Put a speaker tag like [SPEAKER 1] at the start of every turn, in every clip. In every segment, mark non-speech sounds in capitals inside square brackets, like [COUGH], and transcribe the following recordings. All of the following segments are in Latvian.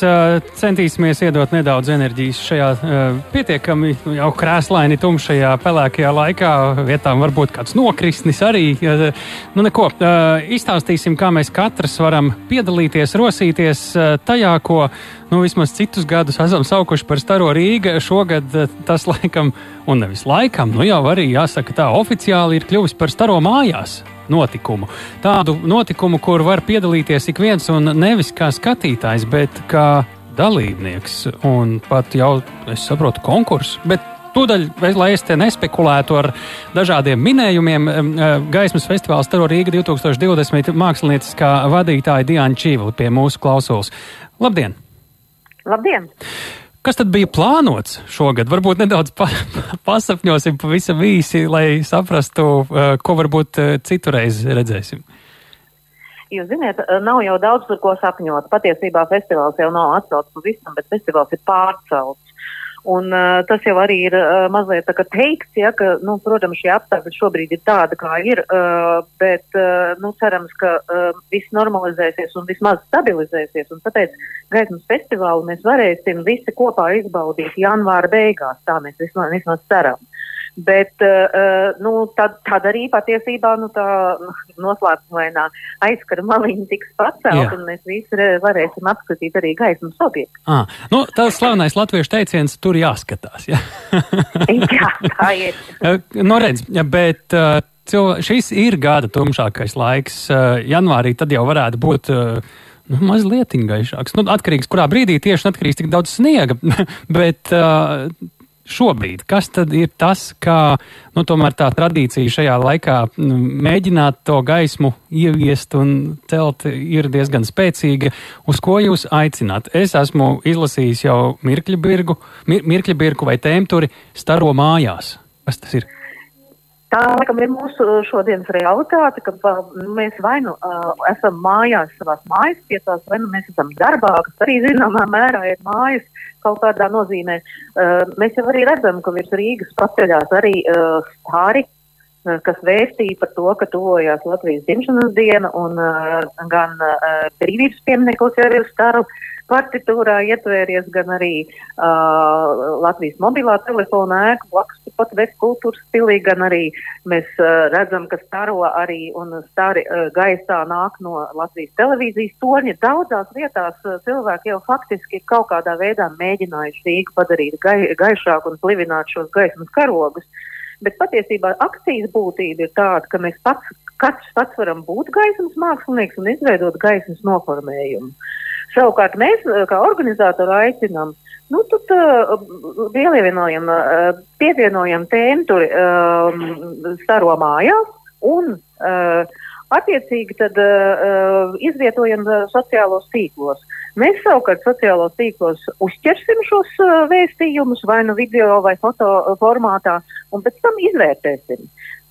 [SPEAKER 1] centīsimies iedot nedaudz enerģijas šajā pietiekami jau krēslaini tumšajā pelēkajā laikā. Vietām varbūt kāds nokrisnis arī. Nu neko, izstāstīsim, kā mēs katrs varam piedalīties, rosīties tajā, ko nu, vismaz citus gadus esam saukuši par Staro Rīga. Šogad uh, tas laikam, un nevis laikam, nu jau arī jāsaka tā oficiāli ir kļuvis par Staro mājās notikumu. Tādu notikumu, kur var piedalīties ik viens un nevis kā skatītājs, bet kā dalībnieks un pat jau, es saprotu, konkurss. Tūdaļ, lai es te nespekulētu ar dažādiem minējumiem, Gaismas festivāls Taro Rīga 2020 mākslinieckā vadītāja Diana Čīvla pie mūsu klausulas. Labdien!
[SPEAKER 2] Labdien!
[SPEAKER 1] Kas tad bija plānots šogad? Varbūt nedaudz pa, [LAUGHS] pasapņosim pavisam īsi, lai saprastu, uh, ko varbūt uh, citurreiz redzēsim.
[SPEAKER 2] Jūs zināt, uh, nav jau daudz par ko sapņot. Patiesībā festivāls jau nav atcelts pavisam, bet festivāls ir pārcelts. Un, uh, tas jau arī ir uh, mazliet tā, teikts, ja, ka, nu, protams, šie apstākļi šobrīd ir tādi, kā ir, uh, bet uh, nu, cerams, ka uh, viss normalizēsies un vismaz stabilizēsies. Un tāpēc gaismas festivālu mēs varēsim visi kopā izbaudīt janvāra beigās. Tā mēs vismaz, vismaz ceram. Bet uh, nu, tad, tad arī patiesībā nu, tā noslēpumainā aizskara maliņa tiks pacelt, un mēs visi varēsim apskatīt arī gaismas objektu.
[SPEAKER 1] Ah, nu, tas slavenais latviešu teiciens tur jāskatās. Ja? [LAUGHS]
[SPEAKER 2] Jā, tā ir.
[SPEAKER 1] nu, redz, bet šis ir gada tumšākais laiks. Janvārī tad jau varētu būt. Nu, mazliet gaišāks. Nu, atkarīgs, kurā brīdī tieši atkarīgs tik daudz sniega, [LAUGHS] bet uh, šobrīd? Kas tad ir tas, kā nu, tā tradīcija šajā laikā mēģināt to gaismu ieviest un celt ir diezgan spēcīga? Uz ko jūs aicināt? Es esmu izlasījis jau Mirkļa birgu, mir, Mirkļa birgu vai tēmturi staro mājās. Kas tas ir?
[SPEAKER 2] Tā laikam ir mūsu šodienas realitāte, ka nu, mēs vai nu uh, esam mājās savās mājas vietās, vai nu mēs esam darbā, kas arī zināmā mērā ir mājas kaut kādā nozīmē. Uh, mēs jau arī redzam, ka virs Rīgas paceļās arī uh, stāri, uh, kas vēstīja par to, ka tuvojās Latvijas dzimšanas diena un uh, gan uh, brīvības piemineklis jau ir staru. Uh, partitūrā ietvēries gan arī uh, Latvijas mobilā telefona ēka blakus pat vestkultūras stilī, gan arī mēs uh, redzam, ka staro arī un stari uh, gaisā nāk no Latvijas televīzijas torņa. Daudzās vietās uh, cilvēki jau faktiski kaut kādā veidā mēģinājuši Rīgu padarīt gai, gaišāku un plivināt šos gaismas karogus. Bet patiesībā akcijas būtība ir tāda, ka mēs pats, katrs pats varam būt gaismas mākslinieks un izveidot gaismas noformējumu. Uh, Savukārt mēs, eh, kā organizatori, aicinām, nu, tad uh, pievienojam, uh, pievienojam tēmu tur uh, staro mājās un uh, attiecīgi tad uh, izvietojam uh, sociālos tīklos. Mēs savukārt sociālos tīklos uzķersim šos uh, vēstījumus vai nu video vai foto formātā un pēc tam izvērtēsim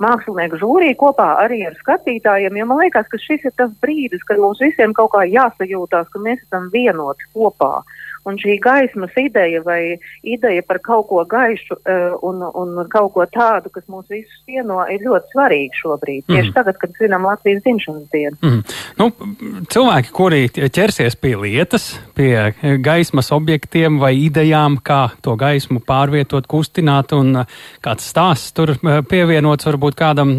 [SPEAKER 2] mākslinieku žūrī kopā arī ar skatītājiem, jo man liekas, ka šis ir tas brīdis, kad mums visiem kaut kā jāsajūtās, ka mēs esam vienoti kopā. Un šī gaismas ideja vai ideja par kaut ko gaišu uh, un, un kaut ko tādu, kas mūs visus vieno, ir ļoti svarīga šobrīd. Mm. Tieši tagad, kad svinam Latvijas dzimšanas dienu. Mm.
[SPEAKER 1] Nu, cilvēki, kuri ķersies pie lietas, pie gaismas objektiem vai idejām, kā to gaismu pārvietot, kustināt, un kāds stāsts tur pievienots, varbūt kādam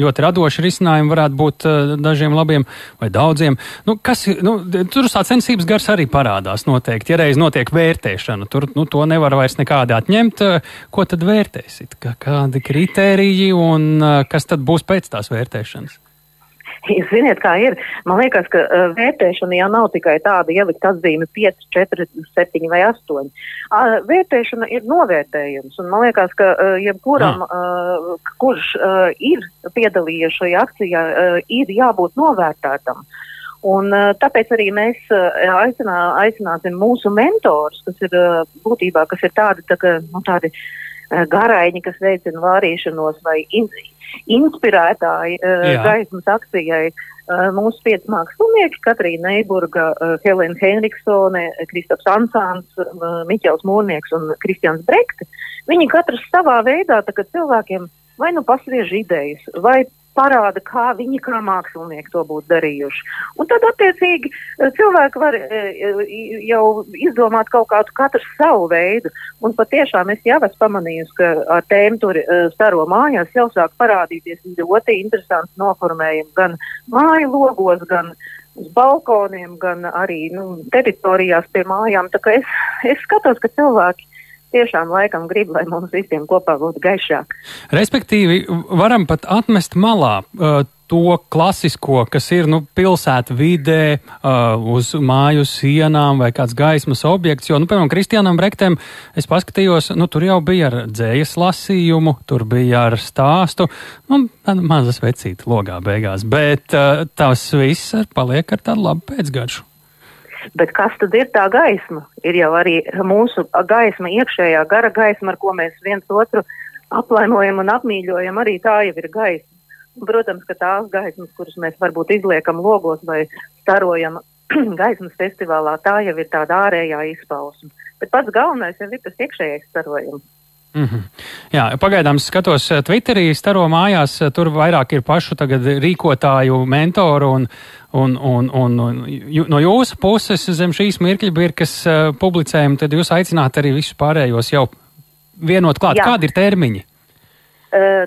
[SPEAKER 1] ļoti radoši risinājumi varētu būt dažiem labiem vai daudziem. Nu, kas, nu, tur tā censības gars arī parādās noteikti teikt, ja reiz notiek vērtēšana, tur nu, to nevar vairs nekādi atņemt. Ko tad vērtēsit? Kādi kriteriji un kas tad būs pēc tās vērtēšanas? [LAUGHS]
[SPEAKER 2] Jūs zināt, kā ir. Man liekas, ka uh, vērtēšana jau nav tikai tāda ielikt atzīme 5, 4, 7 vai 8. Uh, vērtēšana ir novērtējums. Un man liekas, ka uh, jebkuram, uh, kurš uh, ir piedalījies šajā akcijā, uh, ir jābūt novērtētam. Uh, Un, uh, tāpēc arī mēs uh, aicinā, aicināsim mūsu mentors, kas ir uh, būtībā kas ir tādi, tā, ka, nu, tādi garaiņi, kas veicina vārīšanos vai in, inspirētāji gaismas akcijai. Mūsu pieci mākslinieki, Katrīna Neiburga, Helēna Henriksone, Kristaps Ansāns, Miķels Mūrnieks un Kristians Brekte, viņi katrs savā veidā cilvēkiem vai nu pasviež idejas, vai parāda, kā viņi kā mākslinieki to būtu darījuši. Un tad, attiecīgi, cilvēki var jau izdomāt kaut kādu katru savu veidu. Un patiešām es jau esmu pamanījusi, ka ar tēmu tur staro mājās jau sāk parādīties ļoti interesants noformējumi gan māju logos, gan uz balkoniem, gan arī nu, teritorijās pie mājām. Tā kā es, es skatos, ka cilvēki tiešām laikam grib, lai mums visiem kopā būtu gaišāk.
[SPEAKER 1] Respektīvi, varam pat atmest malā uh, to klasisko, kas ir nu, pilsētā vidē, uh, uz māju sienām vai kāds gaismas objekts. Jo, nu, piemēram, Kristiānam Brektam es paskatījos, nu, tur jau bija ar dzējas lasījumu, tur bija ar stāstu, nu, mazas vecīta logā beigās, bet uh, tas viss paliek ar tādu labu pēcgaršu.
[SPEAKER 2] Bet kas tad ir tā gaisma? Ir jau arī mūsu gaisma, iekšējā gara gaisma, ar ko mēs viens otru aplaimojam un apmīļojam, arī tā jau ir gaisma. Protams, ka tās gaismas, kuras mēs varbūt izliekam logos vai starojam [CLEARS THROAT] gaismas festivālā, tā jau ir tāda ārējā izpausme. Bet pats galvenais jau ir tas iekšējais starojums.
[SPEAKER 1] Mm -hmm. Jā, pagaidām skatos eh, Twitterī, staro mājās, eh, tur vairāk ir pašu rīkotāju, mentoru un, un, un, un, un no jūsu puses zem šīs mirkļa birkas uh, eh, publicējuma, tad jūs aicināt arī visus pārējos jau vienot klāt. Jā. Kādi ir termiņi?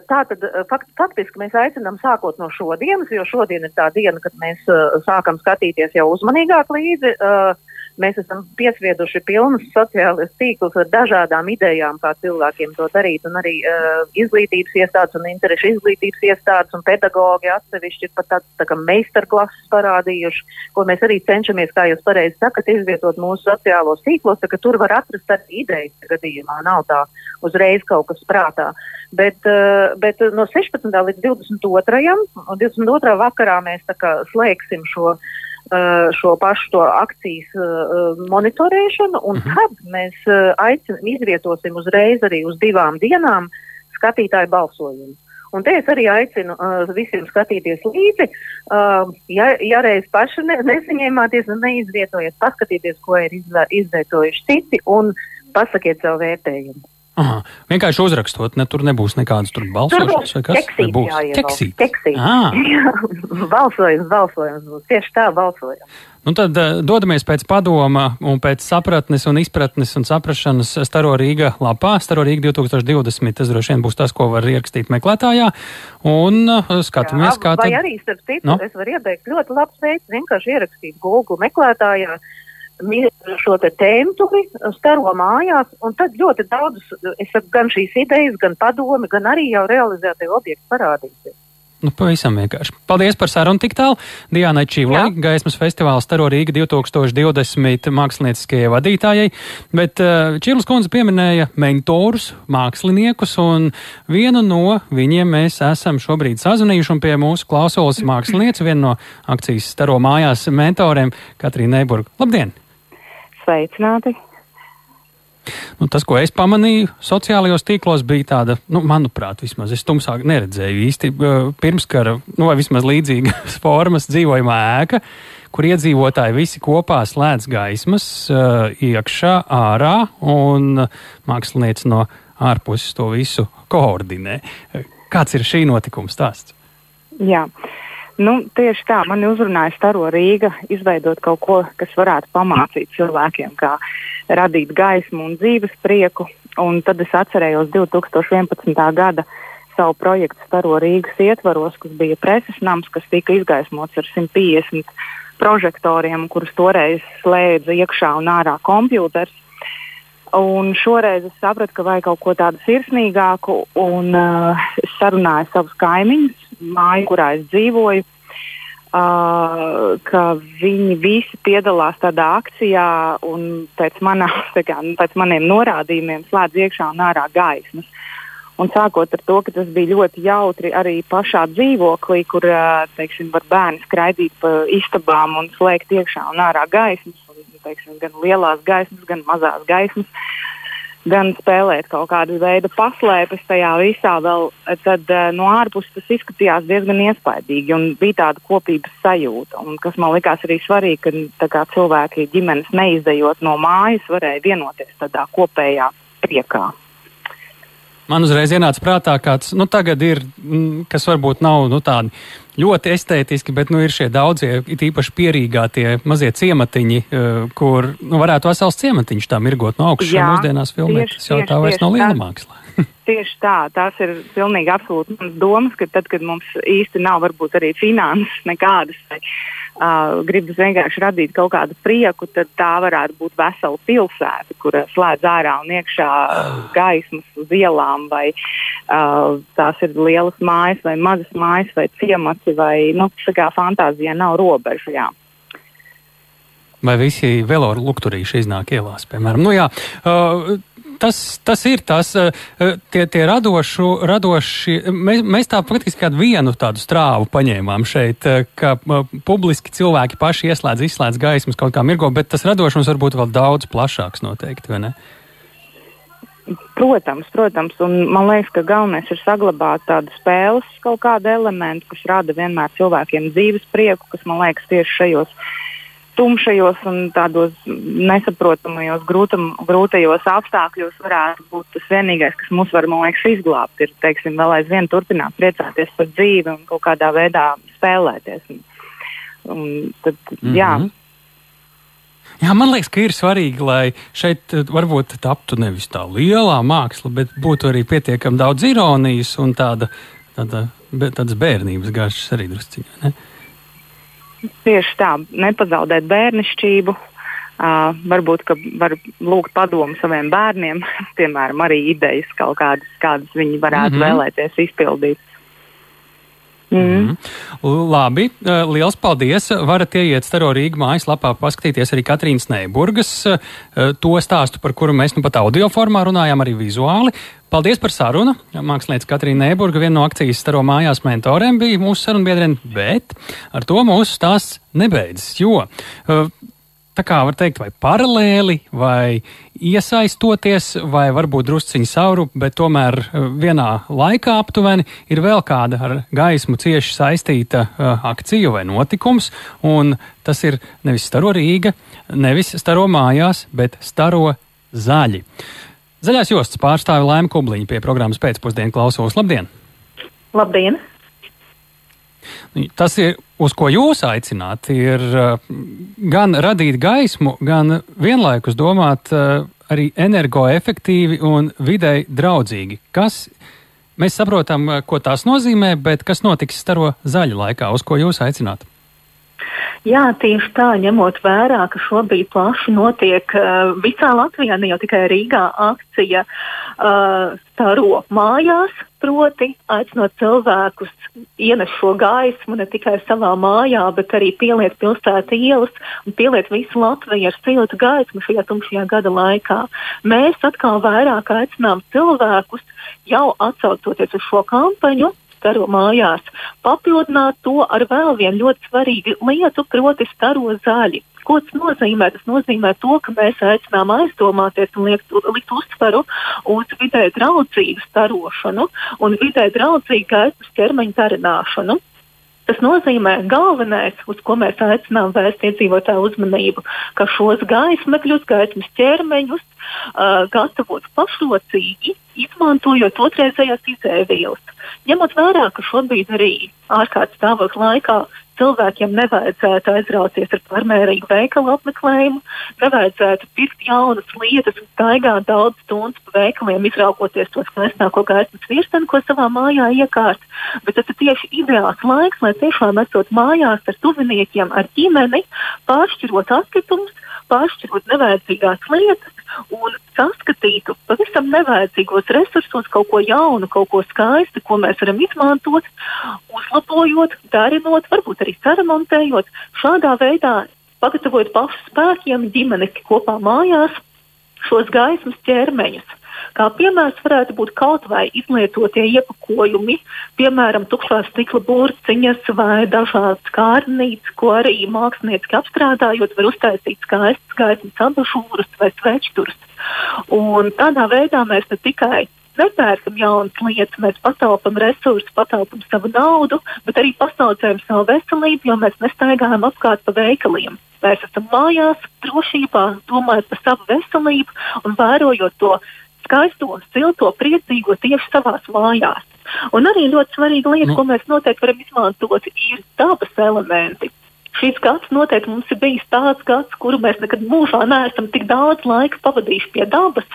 [SPEAKER 2] Tā tad fakt, faktiski mēs aicinām sākot no šodienas, jo šodien ir tā diena, kad mēs uh, sākam skatīties jau uzmanīgāk līdzi. Uh, Mēs esam piesvieduši pilnus sociālus tīklus ar dažādām idejām, kā cilvēkiem to darīt, un arī uh, izglītības iestādes un interešu izglītības iestādes un pedagogi atsevišķi ir pat tāds tā kā meistarklases parādījuši, ko mēs arī cenšamies, kā jūs pareizi sakat, izvietot mūsu sociālos tīklos, tā ka tur var atrast arī idejas gadījumā, nav tā uzreiz kaut kas prātā. Bet, uh, bet no 16. līdz 22. un 22. vakarā mēs slēgsim šo šo pašu to akcijas uh, monitorēšanu, un mhm. tad mēs uh, aicinām, izvietosim uzreiz arī uz divām dienām skatītāju balsojumu. Un te es arī aicinu uh, visiem skatīties līdzi. Uh, ja, ja reiz paši ne, nesaņēmāties un neizvietojiet, paskatieties, ko ir izvietojuši citi un pasakiet savu vērtējumu.
[SPEAKER 1] Aha, vienkārši uzrakstot, ne, tur nebūs nekādas tur balsošanas vai kas
[SPEAKER 2] cits. Būs teksīt. teksīt. Ah. balsojums, balsojums būs tieši tā balsojums.
[SPEAKER 1] Nu tad uh, dodamies pēc padoma un pēc sapratnes un izpratnes un saprašanas Staro Rīga lapā. Staro Rīga 2020, tas droši vien būs tas, ko var ierakstīt meklētājā. Un uh, skatāmies, kā
[SPEAKER 2] tad. Vai arī, starp citu, no? es varu ieteikt ļoti labs veids vienkārši ierakstīt Google meklētājā šo te tēmu staro mājās, un tad ļoti daudz, es saku, gan šīs idejas, gan padomi, gan arī jau realizētie objekti parādīsies.
[SPEAKER 1] Nu, pavisam vienkārši. Paldies par sarunu tik tālu. Diānai Čīvlai, Gaismas festivāla Staro Rīga 2020 mākslinieckajai vadītājai, bet uh, Čīvlas kundze pieminēja mentorus, māksliniekus, un vienu no viņiem mēs esam šobrīd sazvanījuši, un pie mūsu klausulas mākslinieca, viena no akcijas Staro mājās mentoriem, Katrīna Neiburga. Labdien!
[SPEAKER 3] Sveicināti!
[SPEAKER 1] Nu, tas, ko es pamanīju sociālajos tīklos, bija tāda, nu, manuprāt, vismaz es tumsāk neredzēju īsti pirmskara, nu, vai vismaz līdzīgas [LAUGHS] formas dzīvojamā ēka, kur iedzīvotāji visi kopā slēdz gaismas uh, iekšā, ārā, un mākslinieci no ārpuses to visu koordinē. Kāds ir šī notikuma stāsts?
[SPEAKER 3] Jā. Uh, Nu, tieši tā, man uzrunāja Staro Rīga izveidot kaut ko, kas varētu pamācīt cilvēkiem, kā radīt gaismu un dzīves prieku. Un tad es atcerējos 2011. gada savu projektu Staro Rīgas ietvaros, kas bija preses nams, kas tika izgaismots ar 150 prožektoriem, kurus toreiz slēdza iekšā un ārā kompjuters. Un šoreiz es sapratu, ka vajag kaut ko tādu sirsnīgāku, un uh, es sarunāju savus kaimiņus, māju, kurā es dzīvoju, uh, ka viņi visi piedalās tādā akcijā un pēc, manā, [LAUGHS] kā, nu, pēc maniem norādījumiem slēdz iekšā un ārā gaismas. Un sākot ar to, ka tas bija ļoti jautri arī pašā dzīvoklī, kur teiksim, var bērni skraidīt pa istabām un slēgt iekšā un ārā gaismas, teiksim, gan lielās gaismas, gan mazās gaismas. Gan spēlēt kaut kādu veidu paslēpes tajā visā, vēl, tad uh, no ārpuses tas izskatījās diezgan iespaidīgi bija tāda kopības sajūta. Un, kas man likās arī svarīgi, ka cilvēki ģimenes neizdejot no mājas, varēja vienoties tādā kopējā priekā.
[SPEAKER 1] Man uzreiz ienāca prātā kāds, nu, tagad ir, mm, kas varbūt nav nu, tādi ļoti estētiski, bet nu, ir šie daudzie, it īpaši pierīgā tie mazie ciematiņi, uh, kur nu, varētu vesels ciematiņš tā mirgot no augšas. Jā, mūsdienās filmēt, tas jau tā vairs nav liela māksla. [LAUGHS]
[SPEAKER 3] Tieši tā, tās ir pilnīgi absolūti manas domas, ka tad, kad mums īsti nav varbūt arī finanses nekādas, vai uh, gribas vienkārši radīt kaut kādu prieku, tad tā varētu būt vesela pilsēta, kur slēdz ārā un iekšā gaismas uz ielām, vai uh, tās ir lielas mājas, vai mazas mājas, vai ciemati, vai nu, fantāzija nav robežu. Jā.
[SPEAKER 1] Vai visi velorlukturīši iznāk ielās, piemēram? Nu, jā, uh, tas, tas ir tas, eh, eh, tie, tie radošu, radoši. Mēs, mēs tā faktiski kādu vienu tādu strāvu paņēmām šeit, eh, ka publiski cilvēki paši ieslēdz, izslēdz gaismas kaut kā mirgo, bet tas radošums var būt vēl daudz plašāks noteikti, vai ne?
[SPEAKER 3] Protams, protams, un man liekas, ka galvenais ir saglabāt tādu spēles kaut kādu elementu, kas rada vienmēr cilvēkiem dzīves prieku, kas man liekas tieši šajos uh, tumšajos un tādos nesaprotamajos, grūtam, grūtajos apstākļos varētu būt tas vienīgais, kas mums var, man liekas, izglābt. Ir, teiksim, vēl aizvien turpināt priecāties par dzīvi un kaut kādā veidā spēlēties. Un, un tad, mm -hmm. jā.
[SPEAKER 1] Jā, man liekas, ka ir svarīgi, lai šeit eh, varbūt taptu nevis tā lielā māksla, bet būtu arī pietiekami daudz ironijas un tāda, tāda, tādas bērnības gāžas arī drusciņā.
[SPEAKER 3] Tieši tā, nepazaudēt bērnišķību. Uh, varbūt, ka var lūgt padomu saviem bērniem, [LAUGHS] piemēram, arī idejas kaut kādas, kādas viņi varētu mm -hmm. vēlēties izpildīt.
[SPEAKER 1] Mm. Mm. Labi, liels paldies. Varat ieiet Staro Rīgas mājaslapā, paskatīties arī Katrīnas Neiburgas to stāstu, par kuru mēs nu pat audio formā runājām, arī vizuāli. Paldies par sarunu. Māksliniece Katrīna Nēburga, viena no akcijas staro mājās mentoriem, bija mūsu sarunbiedrene, bet ar to mūsu stāsts nebeidzas, jo uh, tā kā var teikt, vai paralēli, vai iesaistoties, vai varbūt drusciņi sauru, bet tomēr uh, vienā laikā aptuveni ir vēl kāda ar gaismu cieši saistīta uh, akcija vai notikums, un tas ir nevis staro Rīga, nevis staro mājās, bet staro zaļi. Zaļās jostas pārstāve Laima Kubliņa pie programmas pēcpusdienu klausos. Labdien!
[SPEAKER 4] Labdien!
[SPEAKER 1] Tas, ir, uz ko jūs aicināt, ir uh, gan radīt gaismu, gan vienlaikus domāt uh, arī energoefektīvi un videi draudzīgi. Kas mēs saprotam, uh, ko tas nozīmē, bet kas notiks staro zaļu laikā, uz ko jūs aicināt?
[SPEAKER 4] Jā, tieši tā, ņemot vērā, ka šobrīd plaši notiek uh, visā Latvijā, ne jau tikai Rīgā, akcija uh, staro mājās, proti aicinot cilvēkus ienes šo gaismu ne tikai savā mājā, bet arī pieliet pilsētas ielas un pieliet visu Latviju ar siltu gaismu šajā tumšajā gada laikā. Mēs atkal vairāk aicinām cilvēkus jau atsaucoties uz šo kampaņu staro mājās, papildināt to ar vēl vienu ļoti svarīgu lietu, proti staro zaļi. Ko tas nozīmē? Tas nozīmē to, ka mēs aicinām aizdomāties un liekt, likt uzsvaru uz vidē draudzīgu starošanu un vidē draudzīgu gaismas ķermeņa darināšanu. Tas nozīmē, galvenais, uz ko mēs aicinām vērst iedzīvotāju uzmanību, ka šos gaismekļus, gaismas ķermeņus uh, gatavot pašrocīgi, izmantojot otrreizējās izēvielas. Ņemot vērā, ka šobrīd arī ārkārtas stāvokļa laikā cilvēkiem nevajadzētu aizrauties ar pārmērīgu veikalu apmeklējumu, nevajadzētu pirkt jaunas lietas un staigāt daudz stundu pa veikaliem, izraugoties to skaistāko gaismas virsmu, ko savā mājā iekārt. Bet tas ir tieši ideāls laiks, lai tiešām esot mājās ar tuviniekiem, ar ģimeni, pāršķirot atkritumus, pāršķirot nevajadzīgās lietas un saskatītu pavisam nevajadzīgos resursos kaut ko jaunu, kaut ko skaistu, ko mēs varam izmantot, uzlabojot, darinot, varbūt arī saremontējot, šādā veidā pagatavojot pašu spēkiem ģimeni kopā mājās šos gaismas ķermeņus. Kā piemērs varētu būt kaut vai izlietotie iepakojumi, piemēram, tukšās stikla burciņas vai dažādas kārnītes, ko arī mākslinieci apstrādājot, var uztaisīt skaistas gaismas abažūras vai svečturus. Un tādā veidā mēs ne tikai nepērkam jaunas lietas, mēs pataupām resursus, pataupām savu naudu, bet arī pasaucējam savu veselību, jo mēs nestaigājam apkārt pa veikaliem. Mēs esam mājās, drošībā, domājot par savu veselību un vērojot to skaisto, silto, priecīgo tieši savās mājās. Un arī ļoti svarīga lieta, nu. ko mēs noteikti varam izmantot, ir dabas elementi. Šis gads noteikti mums ir bijis tāds gads, kuru mēs nekad mūžā neesam tik daudz laika pavadījuši pie dabas.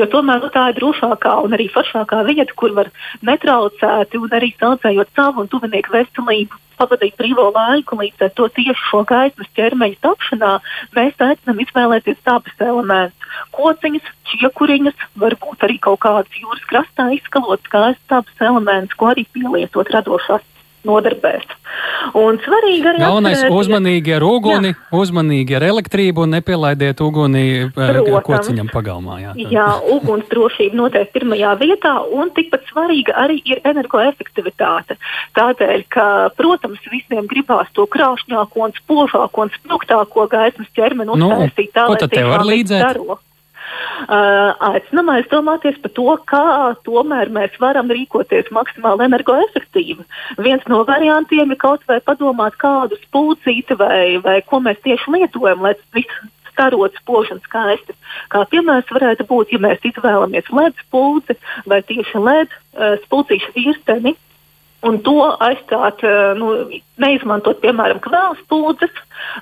[SPEAKER 4] Jo tomēr nu, tā ir drošākā un arī foršākā vieta, kur var netraucēti un arī saucējot savu un tuvinieku veselību pavadīt brīvo laiku, līdz ar to tieši šo gaismas ķermeņa tapšanā mēs aicinām izvēlēties dabas elementus. Kociņas, čiekuriņas, varbūt arī kaut kādas jūras krastā izskalotas gaismas dabas elementus, ko arī pielietot radošās nodarbēs. Un svarīgi arī
[SPEAKER 1] Galvenais atcerēt, uzmanīgi ar uguni, jā. uzmanīgi ar elektrību un nepielaidiet uguni eh, Protams. kociņam pagalmā. Jā,
[SPEAKER 4] tā. jā uguns drošība noteikti pirmajā vietā un tikpat svarīga arī ir energoefektivitāte. Tādēļ, ka, protams, visiem gribās to krāšņāko un spožāko un spilgtāko gaismas ķermeni
[SPEAKER 1] nu, uztaisīt. Tā, tad tev var līdzēt? Daro.
[SPEAKER 4] Aicinām aizdomāties par to, kā tomēr mēs varam rīkoties maksimāli energoefektīvi. Viens no variantiem ir kaut vai padomāt, kādu spulcīti vai, vai ko mēs tieši lietojam, lai viss starot spoži un skaisti. Kā piemērs varētu būt, ja mēs izvēlamies LED spulci vai tieši LED uh, spulcīšu virsteni, Un to aizstāt, eh, nu, neizmantot, piemēram, kvēles pūdzes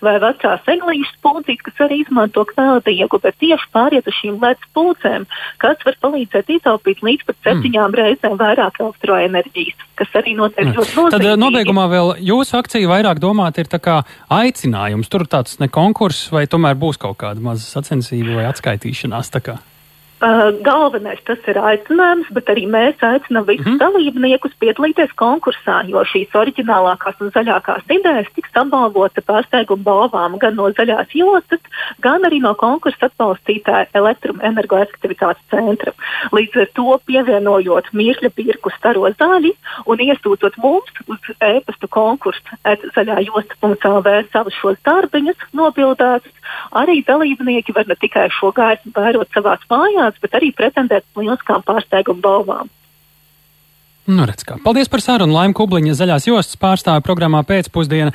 [SPEAKER 4] vai vecās eglīšu pūdzes, kas arī izmanto kvēldiegu, bet tieši pāriet uz šīm lētas pūdzēm, kas var palīdzēt ietaupīt līdz pat septiņām mm. reizēm vairāk elektroenerģijas, kas arī noteikti ļoti nozīmīgi.
[SPEAKER 1] Tad eh, nobeigumā vēl jūsu akcija vairāk domāt ir tā kā aicinājums, tur tāds ne konkurss vai tomēr būs kaut kāda maza sacensība vai atskaitīšanās tā kā?
[SPEAKER 4] Uh, galvenais tas ir aicinājums, bet arī mēs aicinām visus mm -hmm. dalībniekus piedalīties konkursā, jo šīs oriģinālākās un zaļākās idejas tiks apbalvota pārsteiguma balvām gan no zaļās jostas, gan arī no konkursa atbalstītāja elektroenergoefektivitātes centra. Līdz ar to pievienojot mīkļa pirku staro zaļi un iesūtot mums uz e-pasta konkursu zaļā josta.lv savus šos darbiņus nobildētus, arī dalībnieki var ne tikai šo gaismu vērot savās mājās, nominēts, bet arī pretendēt lieliskām pārsteiguma balvām.
[SPEAKER 1] Nu, redz, kā. Paldies par sarunu. Laima Kubliņa zaļās jostas pārstāve programmā pēcpusdiena